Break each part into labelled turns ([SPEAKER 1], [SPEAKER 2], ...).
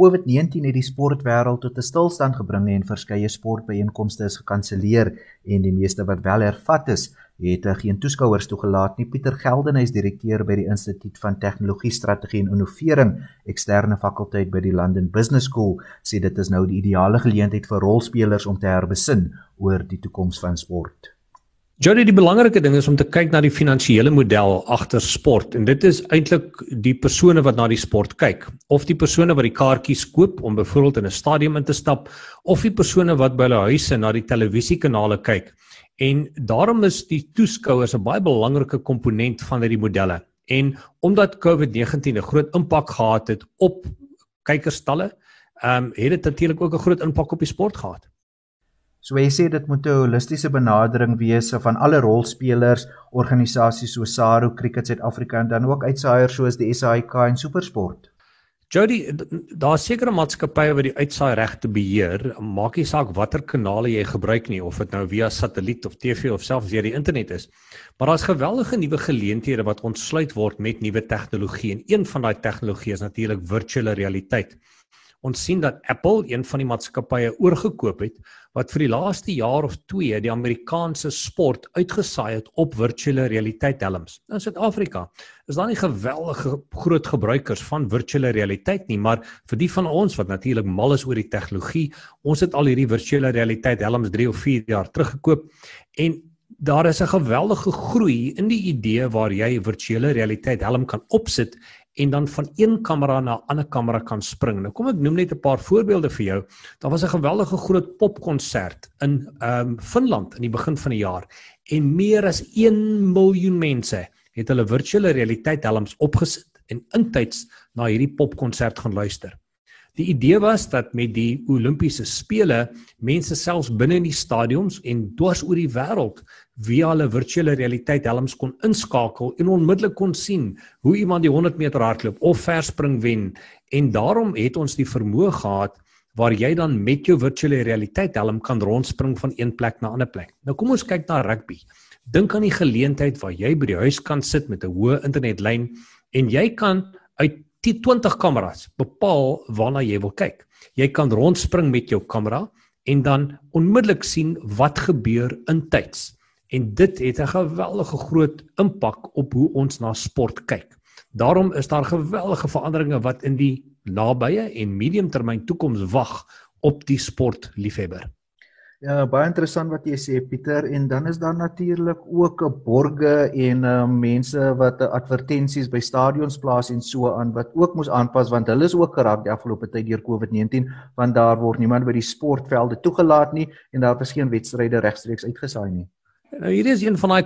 [SPEAKER 1] COVID-19 het die sportwêreld tot 'n stilstand gebring en verskeie sportbyeenkomste is gekanselleer en die meeste wat wel hervat is, het geen toeskouers toegelaat nie. Pieter Geldenhuys, direkteur by die Instituut van Tegnologie Strategie en Innovering, eksterne fakulteit by die London Business School, sê dit is nou die ideale geleentheid vir rolspelers om te herbesin oor die toekoms van sport.
[SPEAKER 2] Jody, die belangrike ding is om te kyk na die finansiële model agter sport en dit is eintlik die persone wat na die sport kyk of die persone wat die kaartjies koop om byvoorbeeld in 'n stadion in te stap of die persone wat by hulle huise na die televisiekanale kyk. En daarom is die toeskouers 'n baie belangrike komponent van hierdie modelle. En omdat COVID-19 'n groot impak gehad het op kykerstalle, ehm um, het dit natuurlik ook 'n groot impak op die sport gehad.
[SPEAKER 1] So jy sê dit moet 'n holistiese benadering wees van alle rolspelers, organisasies soos SARU, Cricket Suid-Afrika en dan ook uitsaaiers soos die SAIK en SuperSport.
[SPEAKER 2] Jody, daar's sekere maatskappye wat die uitsaai regte beheer. Maak nie saak watter kanale jy gebruik nie of dit nou via satelliet of TV of selfs via die internet is. Maar daar's geweldige nuwe geleenthede wat ontsluit word met nuwe tegnologie en een van daai tegnologieë is natuurlik virtuele realiteit. Ons sien dat Apple, een van die maatskappye oorgekoop het wat vir die laaste jaar of 2 die Amerikaanse sport uitgesaai het op virtuele realiteit helms. In Suid-Afrika is daar nie geweldige groot gebruikers van virtuele realiteit nie, maar vir die van ons wat natuurlik mal is oor die tegnologie, ons het al hierdie virtuele realiteit helms 3 of 4 jaar teruggekoop en daar is 'n geweldige groei in die idee waar jy virtuele realiteit helm kan opsit en dan van een kamera na 'n ander kamera kan spring. Nou kom ek noem net 'n paar voorbeelde vir jou. Daar was 'n geweldige groot popkonsert in ehm um, Finland in die begin van die jaar en meer as 1 miljoen mense het hulle virtuele realiteit helms opgesit en intyds na hierdie popkonsert gaan luister. Die idee was dat met die Olimpiese spele mense selfs binne in die stadions en dwars oor die wêreld via hulle virtuele realiteit helms kon inskakel en onmiddellik kon sien hoe iemand die 100 meter hardloop of verspring wen en daarom het ons die vermoë gehad waar jy dan met jou virtuele realiteit helm kan rondspring van een plek na 'n ander plek. Nou kom ons kyk na rugby. Dink aan die geleentheid waar jy by die huis kan sit met 'n hoë internetlyn en jy kan uit die 20 kameras bepaal waarna jy wil kyk. Jy kan rondspring met jou kamera en dan onmiddellik sien wat gebeur intyds. En dit het 'n geweldige groot impak op hoe ons na sport kyk. Daarom is daar geweldige veranderinge wat in die nabye en mediumtermyn toekoms wag op die sportliefhebber.
[SPEAKER 1] Ja, baie interessant wat jy sê Pieter en dan is daar natuurlik ook 'n borge en uh, mense wat advertensies by stadions plaas en so aan wat ook moes aanpas want hulle is ook geraak die afgelope tyd deur COVID-19 want daar word niemand by die sportvelde toegelaat nie en daar is geen wedstryde regstreeks uitgesaai nie.
[SPEAKER 2] Nou hier is een van daai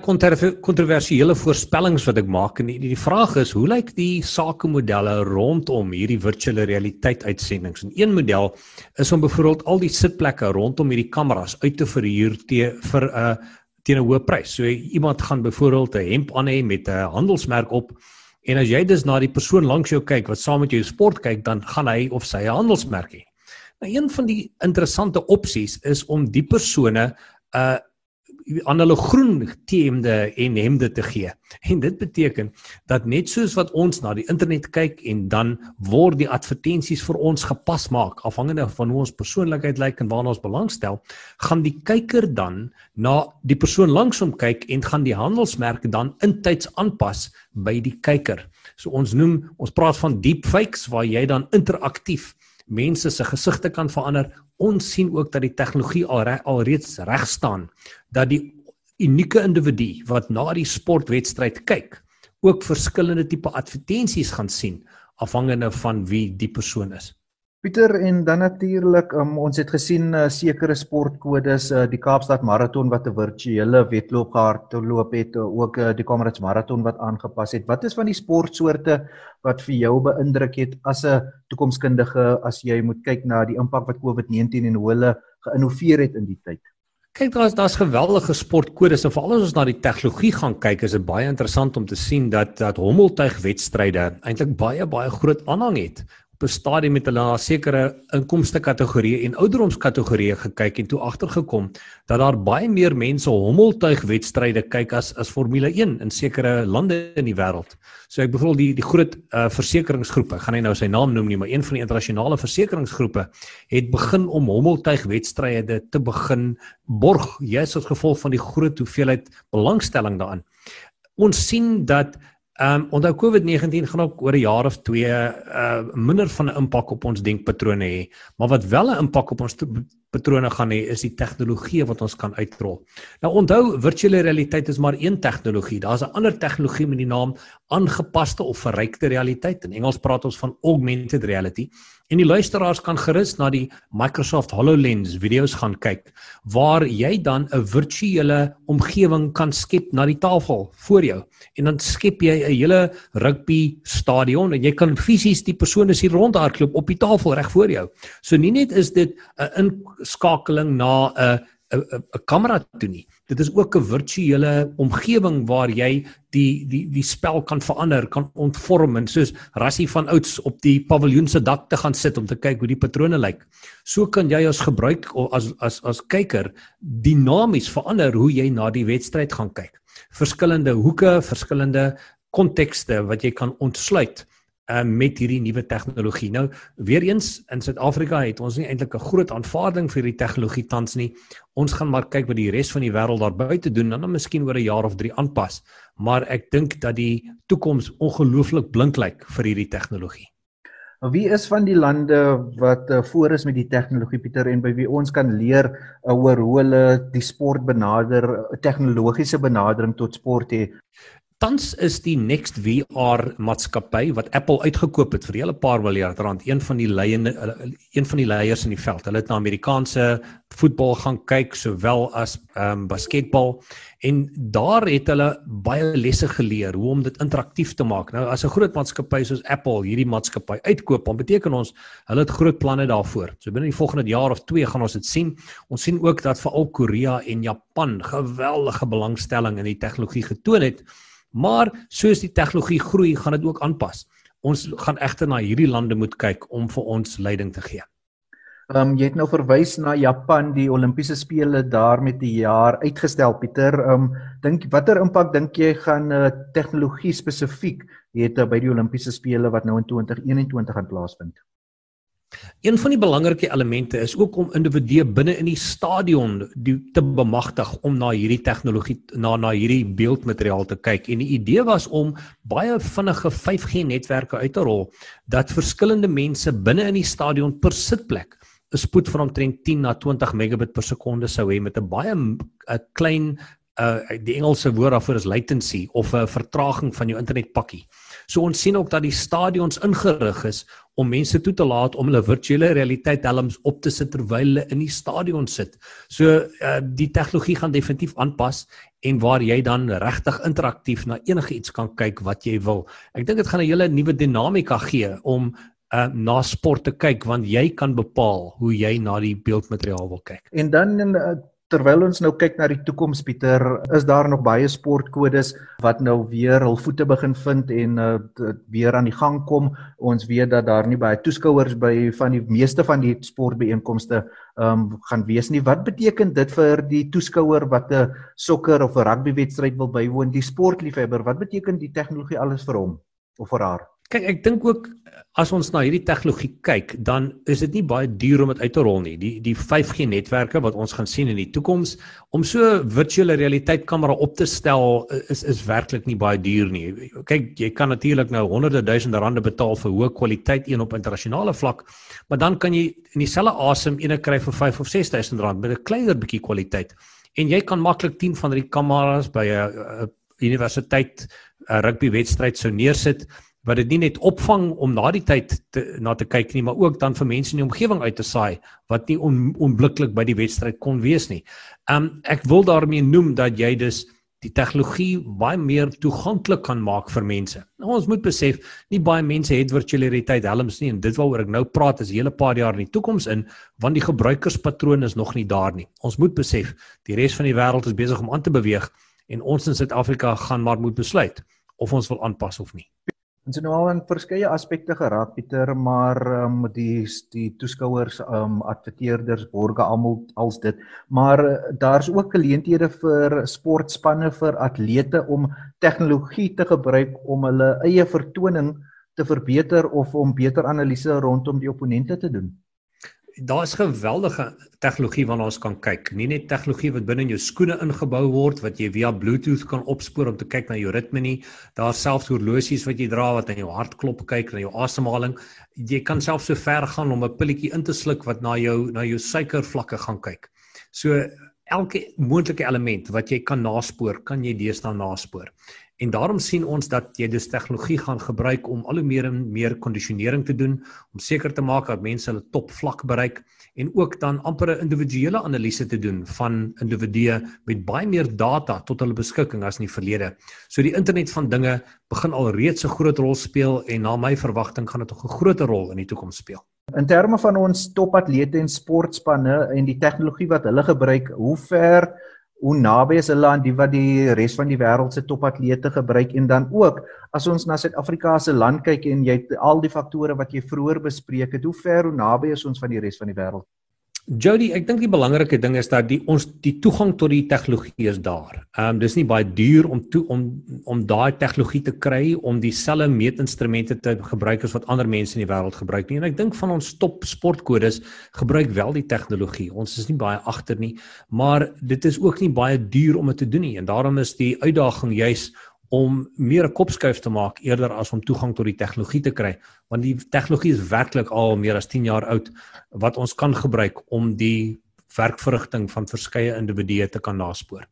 [SPEAKER 2] kontroversiële voorspellings wat ek maak en die, die vraag is hoe lyk die sakemodelle rondom hierdie virtuele realiteit uitsendings? En een model is om byvoorbeeld al die sitplekke rondom hierdie kameras uit te verhuur te vir 'n uh, teen 'n hoë prys. So iemand gaan byvoorbeeld 'n hemp aan hê met 'n handelsmerk op en as jy dus na die persoon langs jou kyk wat saam met jou sport kyk, dan gaan hy of sy 'n handelsmerk hê. Nou een van die interessante opsies is om die persone 'n uh, aan hulle groen T-hemde en hemde te gee. En dit beteken dat net soos wat ons na die internet kyk en dan word die advertensies vir ons gepas maak afhangende van hoe ons persoonlikheid lyk en waarna ons belangstel, gaan die kyker dan na die persoon langs hom kyk en gaan die handelsmerke dan intyds aanpas by die kyker. So ons noem ons praat van deepfakes waar jy dan interaktief mense se gesigte kan verander. Ons sien ook dat die tegnologie al alreeds reg staan dat die unieke individu wat na die sportwedstryd kyk, ook verskillende tipe advertensies gaan sien afhangende van wie die persoon is.
[SPEAKER 1] Pieter en dan natuurlik um, ons het gesien uh, sekere sportkodes uh, die Kaapstad maraton wat 'n virtuele wedloop gehardloop het uh, ook uh, die Comrades maraton wat aangepas het. Wat is van die sportsoorte wat vir jou beïndruk het as 'n toekomskundige as jy moet kyk na die impak wat COVID-19 en hoe hulle geïnnoveer het in die tyd?
[SPEAKER 2] Kyk daar's daar's geweldige sportkodes en veral as ons na die tegnologie gaan kyk is dit baie interessant om te sien dat dat hommeltuigwedstryde eintlik baie baie groot aanhang het. Op 'n stadium met hulle na sekere inkomste kategorieë en ouderdomskategorieë gekyk en toe agtergekom dat daar baie meer mense hommeltuigwedstryde kyk as as Formule 1 in sekere lande in die wêreld. So ek bedoel die die groot uh, versekeringsgroepe, gaan hy nou sy naam noem nie, maar een van die internasionale versekeringsgroepe het begin om hommeltuigwedstryde te begin borg, juis as gevolg van die groot hoeveelheid belangstelling daarin. Ons sien dat Ehm um, onthou COVID-19 gaan ook oor 'n jaar of 2 uh minder van 'n impak op ons denkpatrone hê, maar wat wel 'n impak op ons patrone gaan hê is die tegnologie wat ons kan uitrol. Nou onthou virtuele realiteit is maar een tegnologie. Daar's 'n ander tegnologie met die naam aangepaste of verrykte realiteit. In Engels praat ons van augmented reality. En die luisteraars kan gerus na die Microsoft HoloLens video's gaan kyk waar jy dan 'n virtuele omgewing kan skep na die tafel voor jou. En dan skep jy 'n hele rugby stadion en jy kan fisies die persone sien rondhardloop op die tafel reg voor jou. So nie net is dit 'n inskakeling na 'n 'n kamera toe nie. Dit is ook 'n virtuele omgewing waar jy die die die spel kan verander, kan ontvorm en soos Rassie van ouds op die paviljoen se dak te gaan sit om te kyk hoe die patrone lyk. So kan jy as gebruik of as as as kyker dinamies verander hoe jy na die wedstryd gaan kyk. Verskillende hoeke, verskillende kontekste wat jy kan ontsluit um, met hierdie nuwe tegnologie. Nou weer eens in Suid-Afrika het ons nie eintlik 'n groot aanvaarding vir hierdie tegnologie tans nie. Ons gaan maar kyk wat die res van die wêreld daar buite doen en dan miskien oor 'n jaar of 3 aanpas. Maar ek dink dat die toekoms ongelooflik blink lyk vir hierdie tegnologie.
[SPEAKER 1] Wie is van die lande wat uh, voor is met die tegnologie Pieter en by wie ons kan leer uh, oor hoe hulle die sport benader, tegnologiese benadering tot sport het?
[SPEAKER 2] Tans is die Next VR maatskappy wat Apple uitgekoop het vir 'n hele paar miljard rand, een van die leiende een van die leiers in die veld. Hulle het na Amerikaanse voetbal gaan kyk sowel as ehm um, basketbal en daar het hulle baie lesse geleer hoe om dit interaktief te maak. Nou as 'n groot maatskappy soos Apple hierdie maatskappy uitkoop, dan beteken ons hulle het groot planne daarvoor. So binne die volgende jaar of 2 gaan ons dit sien. Ons sien ook dat veral Korea en Japan geweldige belangstelling in die tegnologie getoon het. Maar soos die tegnologie groei, gaan dit ook aanpas. Ons gaan egter na hierdie lande moet kyk om vir ons leiding te gee.
[SPEAKER 1] Ehm um, jy het nou verwys na Japan, die Olimpiese spele daar met die jaar uitgestel Pieter. Ehm um, dink watter impak dink jy gaan uh, tegnologie spesifiek hê uh, by die Olimpiese spele wat nou in 2021 gaan plaasvind?
[SPEAKER 2] Een van die belangrike elemente is ook om individue binne in die stadion die, te bemagtig om na hierdie tegnologie na na hierdie beeldmateriaal te kyk. En die idee was om baie vinnige 5G netwerke uit te rol dat verskillende mense binne in die stadion per sitplek 'n spoed van omtrent 10 na 20 megabit per sekonde sou hê met 'n baie 'n klein uh die Engelse woord daarvoor is latency of 'n vertraging van jou internetpakkie. So ons sien ook dat die stadions ingerig is om mense toe te laat om hulle virtuele realiteit helms op te sit terwyl hulle in die stadion sit. So uh, die tegnologie gaan definitief aanpas en waar jy dan regtig interaktief na enige iets kan kyk wat jy wil. Ek dink dit gaan 'n hele nuwe dinamika gee om uh, na sport te kyk want jy kan bepaal hoe jy na die beeldmateriaal wil kyk.
[SPEAKER 1] En dan uh, terwyl ons nou kyk na die toekoms Pieter, is daar nog baie sportkodes wat nou weer hul voete begin vind en uh, weer aan die gang kom. Ons weet dat daar nie baie toeskouers by van die meeste van die sportbeeenkomste um, gaan wees nie. Wat beteken dit vir die toeskouer wat 'n sokker of 'n rugbywedstryd wil bywoon, die sportliefhebber? Wat beteken die tegnologie alles vir hom of vir haar?
[SPEAKER 2] Kyk, ek dink ook as ons na hierdie tegnologie kyk, dan is dit nie baie duur om dit uit te rol nie. Die die 5G netwerke wat ons gaan sien in die toekoms om so virtuele realiteit kamera op te stel is is werklik nie baie duur nie. Kyk, jy kan natuurlik nou honderde duisende rande betaal vir hoë kwaliteit een op internasionale vlak, maar dan kan jy in dieselfde asem ene kry vir 5 of 6000 rand met 'n kleiner bietjie kwaliteit. En jy kan maklik 10 van hierdie kameras by 'n universiteit 'n rugby wedstryd sou neersit wat dit nie net opvang om na die tyd te, na te kyk nie, maar ook dan vir mense in die omgewing uit te saai wat nie on, onmiddellik by die wedstryd kon wees nie. Um ek wil daarmee noem dat jy dus die tegnologie baie meer toeganklik kan maak vir mense. Nou ons moet besef, nie baie mense het virtuele realiteit helms nie en dit waaroor ek nou praat is 'n hele paar jaar in die toekoms in want die gebruikerspatroon is nog nie daar nie. Ons moet besef, die res van die wêreld is besig om aan te beweeg en ons in Suid-Afrika gaan maar moet besluit of ons wil aanpas of nie.
[SPEAKER 1] Ons het nou al in verskeie aspekte geraak Pieter, maar ehm um, die die toeskouers, ehm um, adverteerders, borge almal als dit. Maar uh, daar's ook geleenthede vir sportspanne vir atlete om tegnologie te gebruik om hulle eie vertoning te verbeter of om beter analise rondom die opponente te doen
[SPEAKER 2] daar is geweldige tegnologie waarna ons kan kyk. Nie net tegnologie wat binne in jou skoene ingebou word wat jy via Bluetooth kan opspoor om te kyk na jou ritme nie. Daar selfs horlosies wat jy dra wat aan jou hartklop kyk, na jou asemhaling. Jy kan selfs so ver gaan om 'n pilletjie in te sluk wat na jou na jou suikervlakke gaan kyk. So elke moontlike element wat jy kan naspoor, kan jy deesdae naspoor. En daarom sien ons dat jy dus tegnologie gaan gebruik om al hoe meer en meer kondisionering te doen om seker te maak dat mense hulle topvlak bereik en ook dan amper 'n individuele analise te doen van individue met baie meer data tot hulle beskikking as in die verlede. So die internet van dinge begin al reeds 'n groot rol speel en na my verwagting gaan dit nog 'n groter rol in die toekoms speel.
[SPEAKER 1] In terme van ons topatlete en sportspanne en die tegnologie wat hulle gebruik, hoe ver hoe naby is hulle aan die wat die res van die wêreld se topatlete gebruik en dan ook as ons na Suid-Afrika se land kyk en jy al die faktore wat jy vroeër bespreek het, hoe ver hoe naby is ons van die res van die wêreld?
[SPEAKER 2] Jody, ek dink die belangrike ding is dat die ons die toegang tot die tegnologie is daar. Ehm um, dis nie baie duur om toe om om daai tegnologie te kry om dieselfde meetinstrumente te gebruik as wat ander mense in die wêreld gebruik nie. En ek dink van ons top sportkodes gebruik wel die tegnologie. Ons is nie baie agter nie, maar dit is ook nie baie duur om dit te doen nie. En daarom is die uitdaging juis om meer 'n kopskuif te maak eerder as om toegang tot die tegnologie te kry want die tegnologie is werklik al meer as 10 jaar oud wat ons kan gebruik om die werkverrigting van verskeie individue te kan naspoor.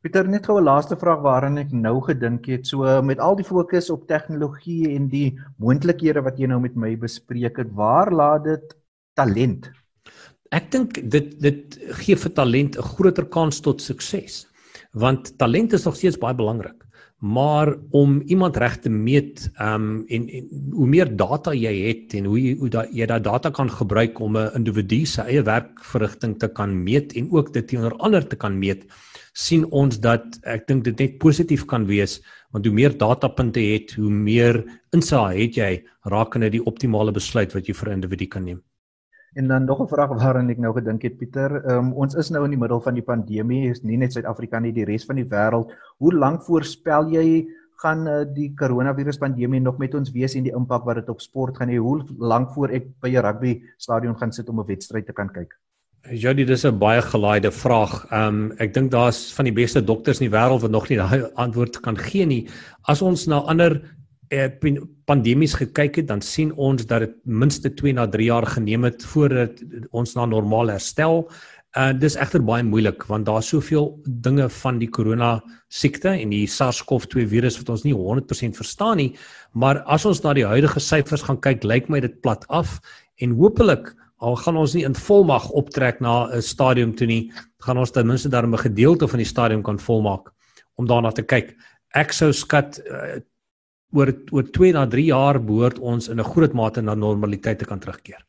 [SPEAKER 1] Pieter net gou 'n laaste vraag waaraan ek nou gedink het. So met al die fokus op tegnologie en die moontlikhede wat jy nou met my bespreek het waar laat dit talent?
[SPEAKER 2] Ek dink dit dit gee vir talent 'n groter kans tot sukses want talent is nog steeds baie belangrik maar om iemand reg te meet um en, en hoe meer data jy het en hoe jy hoe da, jy daai data kan gebruik om 'n individu se eie werkverrigting te kan meet en ook dit teenoor ander te kan meet sien ons dat ek dink dit net positief kan wees want hoe meer datapunte het hoe meer insig het jy rakende die optimale besluit wat jy vir 'n individu kan neem
[SPEAKER 1] En dan nog 'n vraag waaraan ek nou gedink het Pieter, um, ons is nou in die middel van die pandemie, is nie net Suid-Afrika nie, die res van die wêreld. Hoe lank voorspel jy gaan uh, die koronavirus pandemie nog met ons wees en die impak wat dit op sport gaan hê? Hoe lank voor ek by 'n rugby stadion gaan sit om 'n wedstryd te kan kyk?
[SPEAKER 2] Ja, dit is 'n baie gelaaide vraag. Ehm um, ek dink daar's van die beste dokters in die wêreld wat nog nie daai antwoord kan gee nie. As ons na ander pandemies gekyk het, dan sien ons dat dit minste 2 na 3 jaar geneem het voordat ons na normaal herstel. En uh, dis egter baie moeilik want daar's soveel dinge van die corona siekte en die SARS-CoV-2 virus wat ons nie 100% verstaan nie. Maar as ons na die huidige syfers gaan kyk, lyk my dit plat af en hopelik al gaan ons nie in volmag optrek na 'n stadium toe nie, gaan ons ten minste daarmee 'n gedeelte van die stadium kan volmaak om daarna te kyk. Ek sou skat uh, oor oor 2 na 3 jaar behoort ons in 'n groot mate na normaliteit te kan terugkeer.